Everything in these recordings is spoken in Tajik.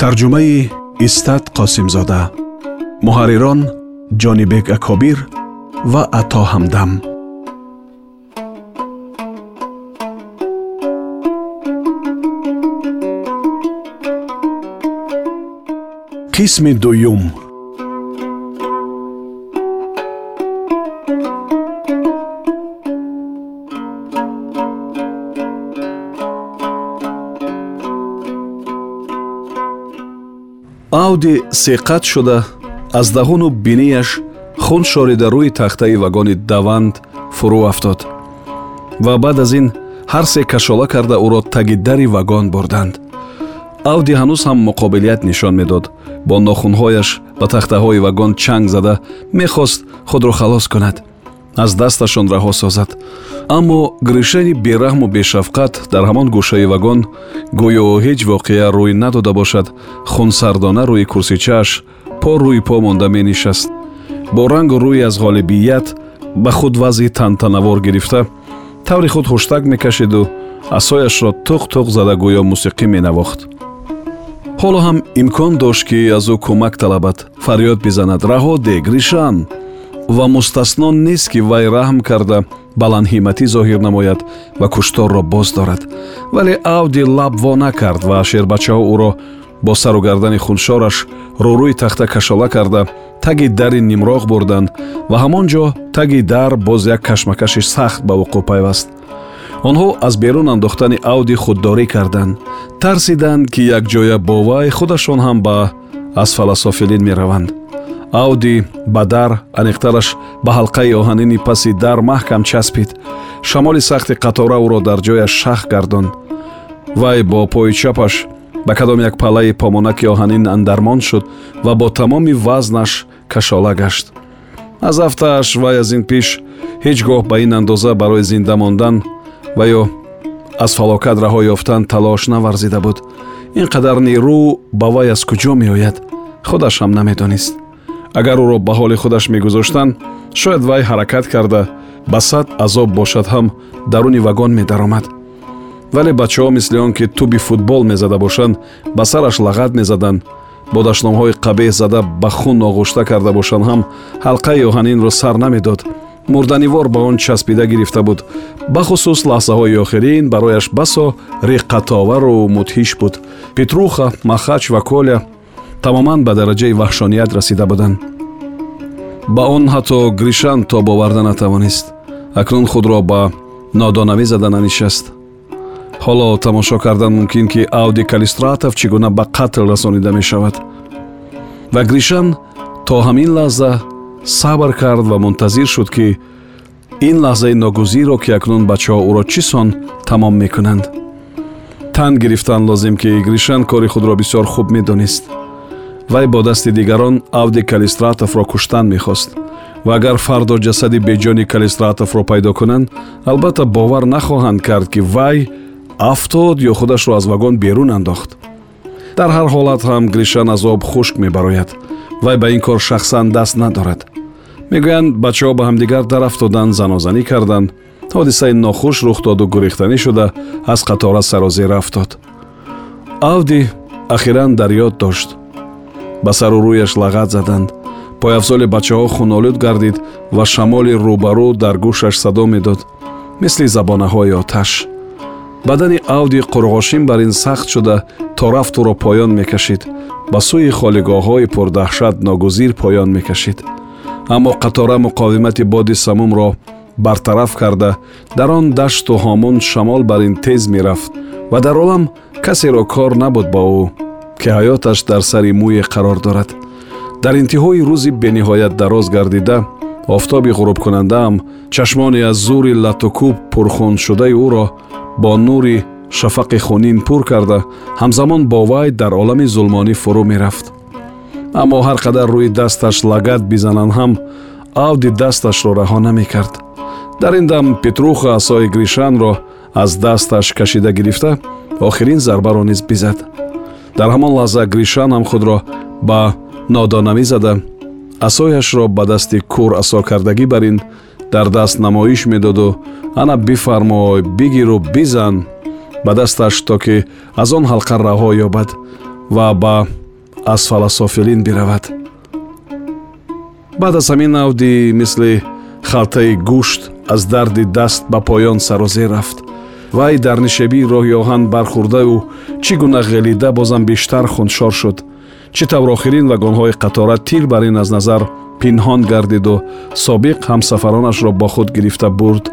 Тарҷумаи истат қосимзода. Муҳаррирон ҷонибек акобир ва ато ҳамдам. Қисми дуюм ауди seqат шуда аз даҳону бинияш хун шорида рӯи тахтаи вагони даванд фурӯ афтод ва баъд аз ин ҳар се кашола карда ӯро таги дари вагон бурданд. Ауди ҳанӯз ҳам муқобилият нишон медод. Бо нохунҳояш ба тахтаҳои вагон чанг зада мехост худро халос кунад аз дасташон раҳо созад. Аммо гришаи бераҳму бешафқат дар ҳамон гӯшаи вагон гӯё ҳеҷ воқеа рӯй надода бошад. Хунсардона рӯи курсичааш по рӯи по монда менишаст. Бо рангу рӯи аз ғолибият ба худ вазъи тантанавор гирифта таври худ хуштак мекашиду асояшро туқ туқ зада гӯё мусиқӣ менавохт. Ҳоло ҳам имкон дошт ки аз ӯ кӯмак талабад. Фарёд бизанад. Раҳо де гришан ва мустасно нест ки вай раҳм карда баландҳиматӣ зоҳир намояд ва кушторро боз дорад. Вале авди лаб во накард ва шербачаҳо ӯро бо сару гардани хуншораш рӯрӯи тахта кашола карда таги дари нимроғ бурданд ва ҳамон ҷо таги дар боз як кашмакаши сахт ба вуқӯъ пайваст. Онҳо аз берун андохтани авди худдорӣ карданд. Тарсиданд ки якҷоя бо вай худашон ҳам ба асфаласофилин мераванд ауди ба дар аниқтараш ба ҳалқаи оҳанини паси дар маҳкам часпид. Шамоли сахти қатора ӯро дар ҷояш шах гардонд вай бо пои чапаш ба кадом як паллаи помонаки оҳанин андармон шуд ва бо тамоми вазнаш кашола гашт. Аз афтааш вай аз ин пеш ҳеҷ гоҳ ба ин андоза барои зинда мондан ва ё аз фалокат раҳо ёфтан талош наварзида буд. Ин қадар нерӯ ба вай аз куҷо меояд. Худаш ҳам намедонист агар ӯро ба ҳоли худаш мегузоштанд шояд вай ҳаракат карда ба сад азоб бошад ҳам даруни вагон медаромад. Вале бачаҳо мисли он ки туби футбол мезада бошанд ба сараш лағат мезаданд бо даштномҳои қабеҳ зада ба хун оғӯшта карда бошанд ҳам ҳалқаи оҳанинро сар намедод. Мурданивор ба он часпида гирифта буд. Бахусус лаҳзаҳои охирин барояш басо риққатовару мудҳиш буд. Петруха махач ва коля тамоман ба дараҷаи ваҳшоният расида буданд. Ба он ҳатто гришан то боварда натавонист. Акнун худро ба нодонавӣ зада нанишаст ҳоло тамошо кардан мумкин ки ауди калистратов чӣ гуна ба қатл расонида мешавад. Ва гришан то ҳамин лаҳза сабр кард ва мунтазир шуд ки ин лаҳзаи ногузирро ки акнун бачаҳо ӯро чӣ сон тамом мекунанд. Тан гирифтан лозим ки гришан кори худро бисёр хуб медонист вай бо дасти дигарон авди калистратовро куштан мехост. Ва агар фардо ҷасади беҷони калистратовро пайдо кунанд албатта бовар нахоҳанд кард ки вай афтод ё худашро аз вагон берун андохт. Дар ҳар ҳолат ҳам гришан аз об хушк мебарояд. Вай ба ин кор шахсан даст надорад. Мегӯянд бачаҳо ба ҳамдигар дарафтоданд занозанӣ карданд. Ҳодисаи нохуш рух доду гурехтанӣ шуда аз қатора сарозир афтод авди ахиран дар ёд дошт ба сару рӯяш лағат заданд. Пойафзоли бачаҳо хунолуд гардид ва шамоли рӯбарӯ дар гӯшаш садо медод мисли забонаҳои оташ. Бадани авди қурғошин бар ин сахт шуда то рафт ӯро поён мекашид ба сӯи холигоҳҳои пурдаҳшат ногузир поён мекашид. Аммо қатора муқовимати боди самумро бартараф карда дар он дашту ҳомун шамол бар ин тез мерафт ва дар олам касеро кор набуд бо ӯ ки ҳаёташ дар сари мӯе қарор дорад. Дар интиҳои рӯзи бениҳоят дароз гардида офтоби ғурубкунандаам чашмони аз зури латукӯб пурхун шудаи ӯро бо нури шафақи хунин пур карда ҳамзамон бо вай дар олами зулмонӣ фурӯ мерафт. Аммо ҳар қадар рӯи дасташ лагат бизананд ҳам авди дасташро раҳо намекард. Дар ин дам петруха асои гришанро аз дасташ кашида гирифта охирин зарбаро низ бизад дар ҳамон лаҳза гришан ҳам худро ба нодонавӣ зада. Асояшро ба дасти кур асокардагӣ бар ин дар даст намоиш медоду ана бифармой бигиру бизан ба дасташ то ки аз он ҳалқа раҳо ёбад ва ба асфаласофилин биравад. Баъд аз ҳамин навди мисли халтаи гӯшт аз дарди даст ба поён сарозер рафт вай дар нишебии роҳи оҳан бархӯрдаю чӣ гуна ғелида бозам бештар хуншор шуд. Чӣ тавр охирин вагонҳои қатора тир бар ин аз назар пинҳон гардиду собиқ ҳамсафаронашро бо худ гирифта бурд.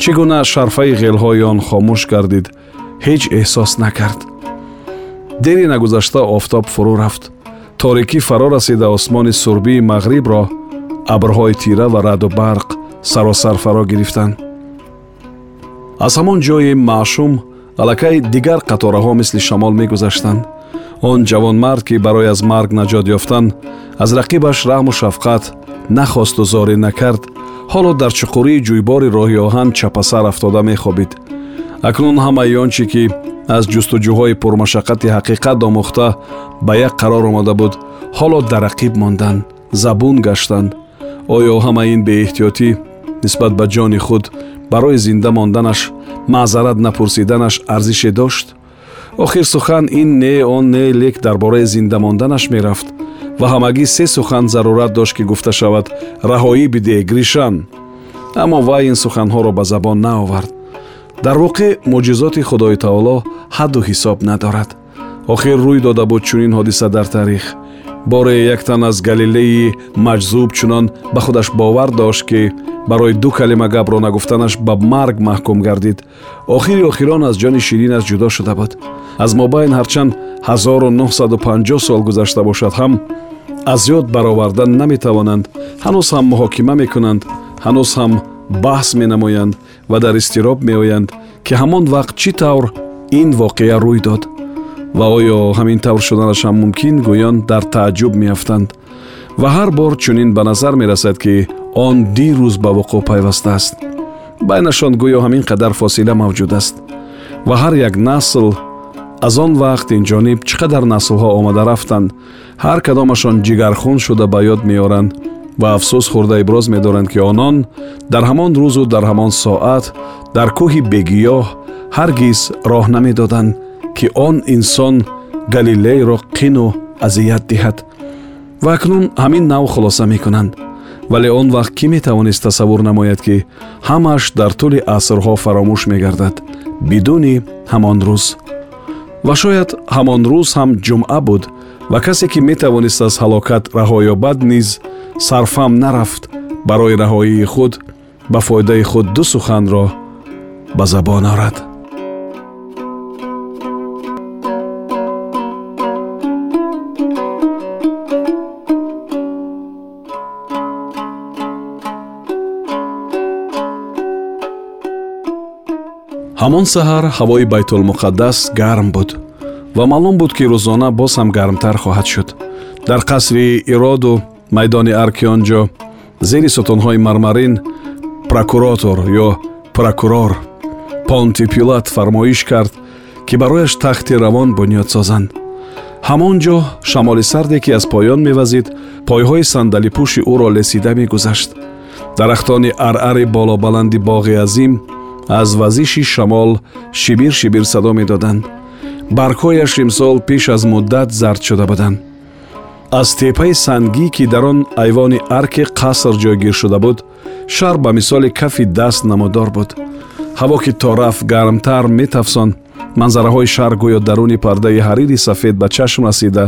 Чӣ гуна шарфаи ғелҳои он хомӯш гардид ҳеҷ эҳсос накард. Дери нагузашта офтоб фурӯ рафт. Торикӣ фаро расида осмони сурбии мағрибро абрҳои тира ва раъду барқ саросар фаро гирифтанд аз ҳамон ҷои маъшум аллакай дигар қатораҳо мисли шамол мегузаштанд. Он ҷавонмард ки барои аз марг наҷот ёфтан аз рақибаш раҳму шафқат нахосту зорӣ накард. Ҳоло дар чуқурии ҷӯйбори роҳи оҳан чапасар афтода мехобид. Акнун ҳамаи он чӣ ки аз ҷустуҷӯҳои пурмашаққати ҳақиқат омӯхта ба як қарор омада буд ҳоло дар рақиб мондан забун гаштанд. Оё ҳама ин беэҳтиётӣ нисбат ба ҷони худ барои зинда монданаш маъзарат напурсиданаш арзише дошт? Охир сухан ин не он не лек дар бораи зинда монданаш мерафт ва ҳамагӣ се сухан зарурат дошт ки гуфта шавад раҳоӣ бидеҳ гришан! Аммо вай ин суханҳоро ба забон наовард. Дар воқеъ муъҷизоти худои таоло ҳадду ҳисоб надорад. Охир рӯй дода буд чунин ҳодиса дар таърих. Боре як тан аз галилеи маҷзуб чунон ба худаш бовар дошт ки барои ду калима гапро нагуфтанаш ба марг маҳкум гардид. Охири охирон аз ҷони ширинаш ҷудо шуда буд аз мобайн ҳарчанд 1950 сол гузашта бошад. Ҳам аз ёд баровардан наметавонанд. Ҳанӯз ҳам муҳокима мекунанд. Ҳанӯз ҳам баҳс менамоянд ва дар изтироб меоянд ки ҳамон вақт чӣ тавр ин воқеа рӯй дод. Ва оё ҳамин тавр шуданашам мумкин гӯён дар тааҷҷуб меафтанд. Ва ҳар бор чунин ба назар мерасад ки он дирӯз ба вуқӯъ пайваста аст. Байнашон гӯё ҳамин қадар фосила мавҷуд аст. Ва ҳар як насл аз он вақт инҷониб чӣ қадар наслҳо омада рафтанд ҳар кадомашон ҷигархун шуда ба ёд меоранд ва афсӯс хӯрда иброз медоранд ки онон дар ҳамон рӯзу дар ҳамон соат дар кӯҳи бегиёҳ ҳаргиз роҳ намедоданд ки он инсон галилейро қину азият диҳад. Ва акнун ҳамин нав хулоса мекунанд вале он вақт кӣ метавонист тасаввур намояд ки ҳамааш дар тӯли асрҳо фаромӯш мегардад? Бидуни ҳамон рӯз. Ва шояд ҳамон рӯз ҳам ҷумъа буд ва касе ки метавонист аз ҳалокат раҳо ёбад низ сарфам нарафт барои раҳоии худ ба фоидаи худ ду суханро ба забон орад ҳамон саҳар ҳавои байтулмуқаддас гарм буд ва маълум буд ки рӯзона боз ҳам гармтар хоҳад шуд. Дар қасри ироду майдони арки он ҷо зери сутунҳои мармарин прокуратор ё прокурор понти пилат фармоиш кард ки барояш тахти равон бунёд созанд. Ҳамон ҷо шамоли сарде ки аз поён мевазид пойҳои сандалипӯши ӯро лесида мегузашт. Дарахтони арари болобаланди боғи азим аз вазиши шамол шибир шибир садо медоданд. Баргҳояш имсол пеш аз муддат зард шуда буданд. Аз теппаи сангӣ ки дар он айвони арки қаср ҷойгир шуда буд шаҳр ба мисоли кафи даст намудор буд. Ҳаво ки то рафт гармтар метафсон манзараҳои шаҳр гӯё даруни пардаи ҳарири сафед ба чашм расида.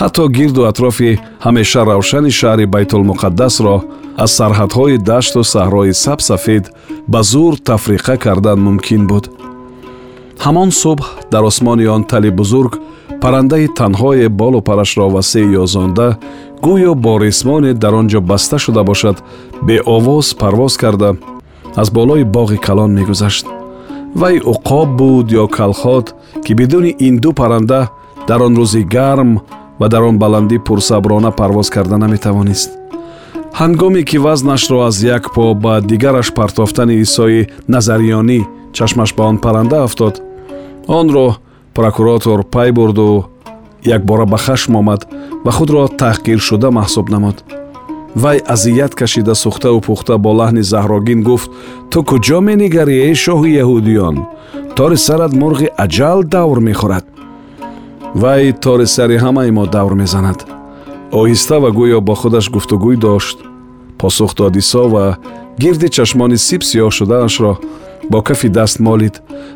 Ҳатто гирду атрофи ҳамеша равшани шаҳри байтулмуқаддасро аз сарҳадҳои дашту саҳрои сабсафед ба зур тафриқа кардан мумкин буд. Ҳамон субҳ дар осмони он тали бузург паррандаи танҳое болу парашро васеъ ёзонда гӯё бо рисмоне дар он ҷо баста шуда бошад беовоз парвоз карда аз болои боғи калон мегузашт вай уқоб буд ё калхот ки бидуни ин ду парранда дар он рӯзи гарм ва дар он баландӣ пурсаброна парвоз карда наметавонист. Ҳангоме ки вазнашро аз як по ба дигараш партофтани исои назарёнӣ чашмаш ба он парранда афтод онро прокуратор пай бурду якбора ба хашм омад ва худро таҳқиршуда маҳсуб намуд вай азият кашида сӯхтаву пухта бо лаҳни заҳрогин гуфт ту куҷо менигарӣ эй шоҳи яҳудиён? Тори сарат мурғи аҷал давр мехӯрад вай тори сари ҳамаи мо давр мезанад оҳиста ва гӯё бо худаш гуфтугӯй дошт. Посух дод исо ва гирди чашмони сиб сиёҳ шудаашро бо кафи даст молид.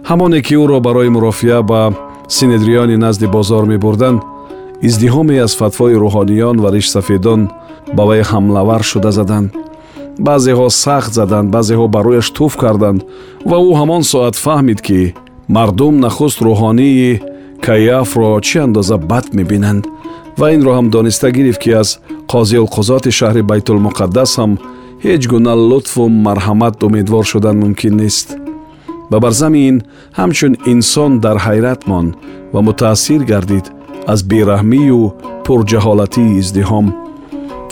Ҳамоне ки ӯро барои мурофиа ба синедриони назди бозор мебурданд издиҳоме аз фатвои рӯҳониён ва ришсафедон ба вай ҳамлавар шуда заданд. Баъзеҳо сахт заданд баъзеҳо ба рӯяш туф карданд ва ӯ ҳамон соат фаҳмид ки мардум нахуст рӯҳонии каяфро чӣ андоза бад мебинанд. Ва инро ҳам дониста гирифт ки аз қозиулқузоти шаҳри байтулмуқаддас ҳам ҳеҷ гуна лутфу марҳамат умедвор шудан мумкин нест. Ва бар замин ҳамчун инсон дар ҳайрат монд ва мутаассир гардид аз бераҳмию пурҷаҳолатии издиҳом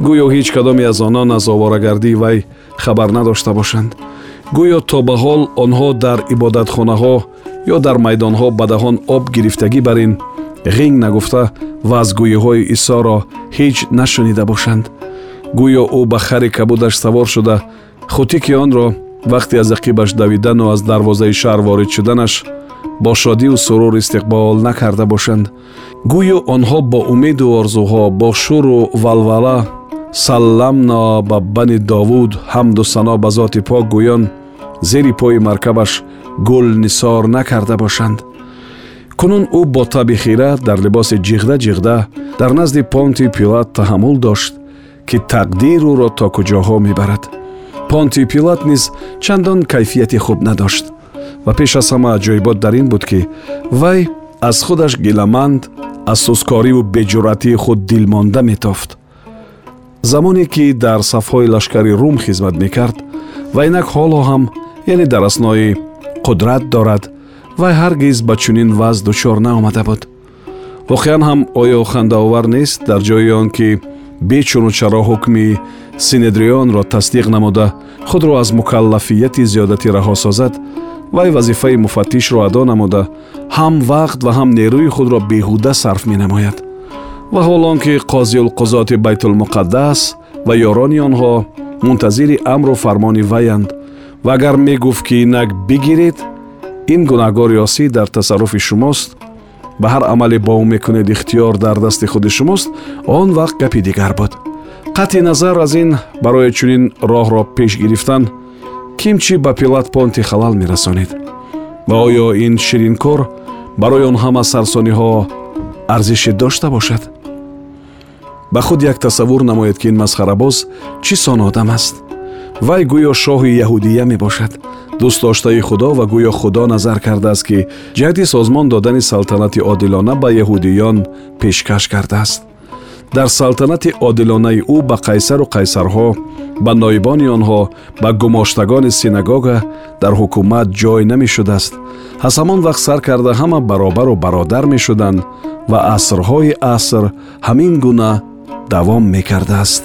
гӯё ҳеҷ кадоме аз онон аз оварагардии вай хабар надошта бошанд? Гӯё то ба ҳол онҳо дар ибодатхонаҳо ё дар майдонҳо ба даҳон об гирифтагӣ бар ин ғинг нагуфта вазгӯиҳои исоро ҳеҷ нашунида бошанд. Гӯё ӯ ба хари кабудаш савор шуда. Хутики онро вақте аз ақибаш давидану аз дарвозаи шаҳр ворид шуданаш бо шодию сурур истиқбол накарда бошанд. Гӯё онҳо бо умеду орзуҳо бо шуру валвала салламно ба бани довуд ҳамду сано ба зоти пок гӯён зери пои маркабаш гул нисор накарда бошанд. Кунун ӯ бо таби хира дар либоси ҷиғда ҷиғда дар назди понти пилат таҳаммул дошт ки тақдир ӯро то куҷоҳо мебарад. Понти пилат низ чандон кайфияти хуб надошт ва пеш аз ҳама аҷоибот дар ин буд ки вай аз худаш гиламанд аз сӯзкориву беҷуръатии худ дилмонда метофт замоне ки дар сафҳои лашкари рум хизмат мекард ва инак ҳоло ҳам яъне дар аснои қудрат дорад вай ҳаргиз ба чунин вазъ дучор наомада буд. Воқеан ҳам оё хандаовар нест дар ҷои он ки бечуну чаро ҳукми синедрионро тасдиқ намуда худро аз мукаллафияти зиёдатӣ раҳо созад вай вазифаи муфаттишро адо намуда ҳам вақт ва ҳам нерӯи худро беҳуда сарф менамояд ва ҳоло он ки қозиулқузоти байтулмуқаддас ва ёрони онҳо мунтазири амру фармони ваянд. Ва агар мегуфт ки инак бигиред ин гунаҳгори осӣ дар тасарруфи шумост ба ҳар амале бо ӯ мекунед ихтиёр дар дасти худи шумост он вақт гапи дигар буд. Қатъи назар аз ин барои чунин роҳро пеш гирифтан кимчи ба пилат понти халал мерасонид ва оё ин ширинкор барои он ҳама сарсониҳо арзише дошта бошад ба худ як тасаввур намоед ки ин масхарабоз чӣ сон одам аст? Вай гӯё шоҳи яҳудия мебошад. Дӯстдоштаи худо ва гӯё худо назар кардааст ки ҷаҳди созмон додани салтанати одилона ба яҳудиён пешкаш кардааст. Дар салтанати одилонаи ӯ ба қайсару қайсарҳо ба ноибони онҳо ба гумоштагони синагога дар ҳукумат ҷой намешудааст. Аз ҳамон вақт сар карда ҳама баробару бародар мешуданд ва асрҳои аср ҳамин гуна давом мекардааст.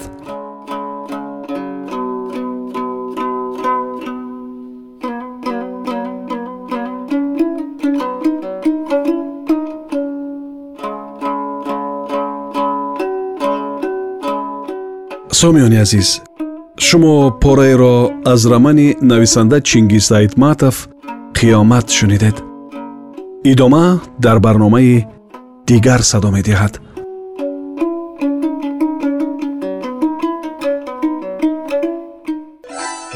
Сомиёни азиз шумо пораеро аз рамани нависанда чингиз айтматов қиёмат шунидед. Идома дар барномаи дигар садо медиҳад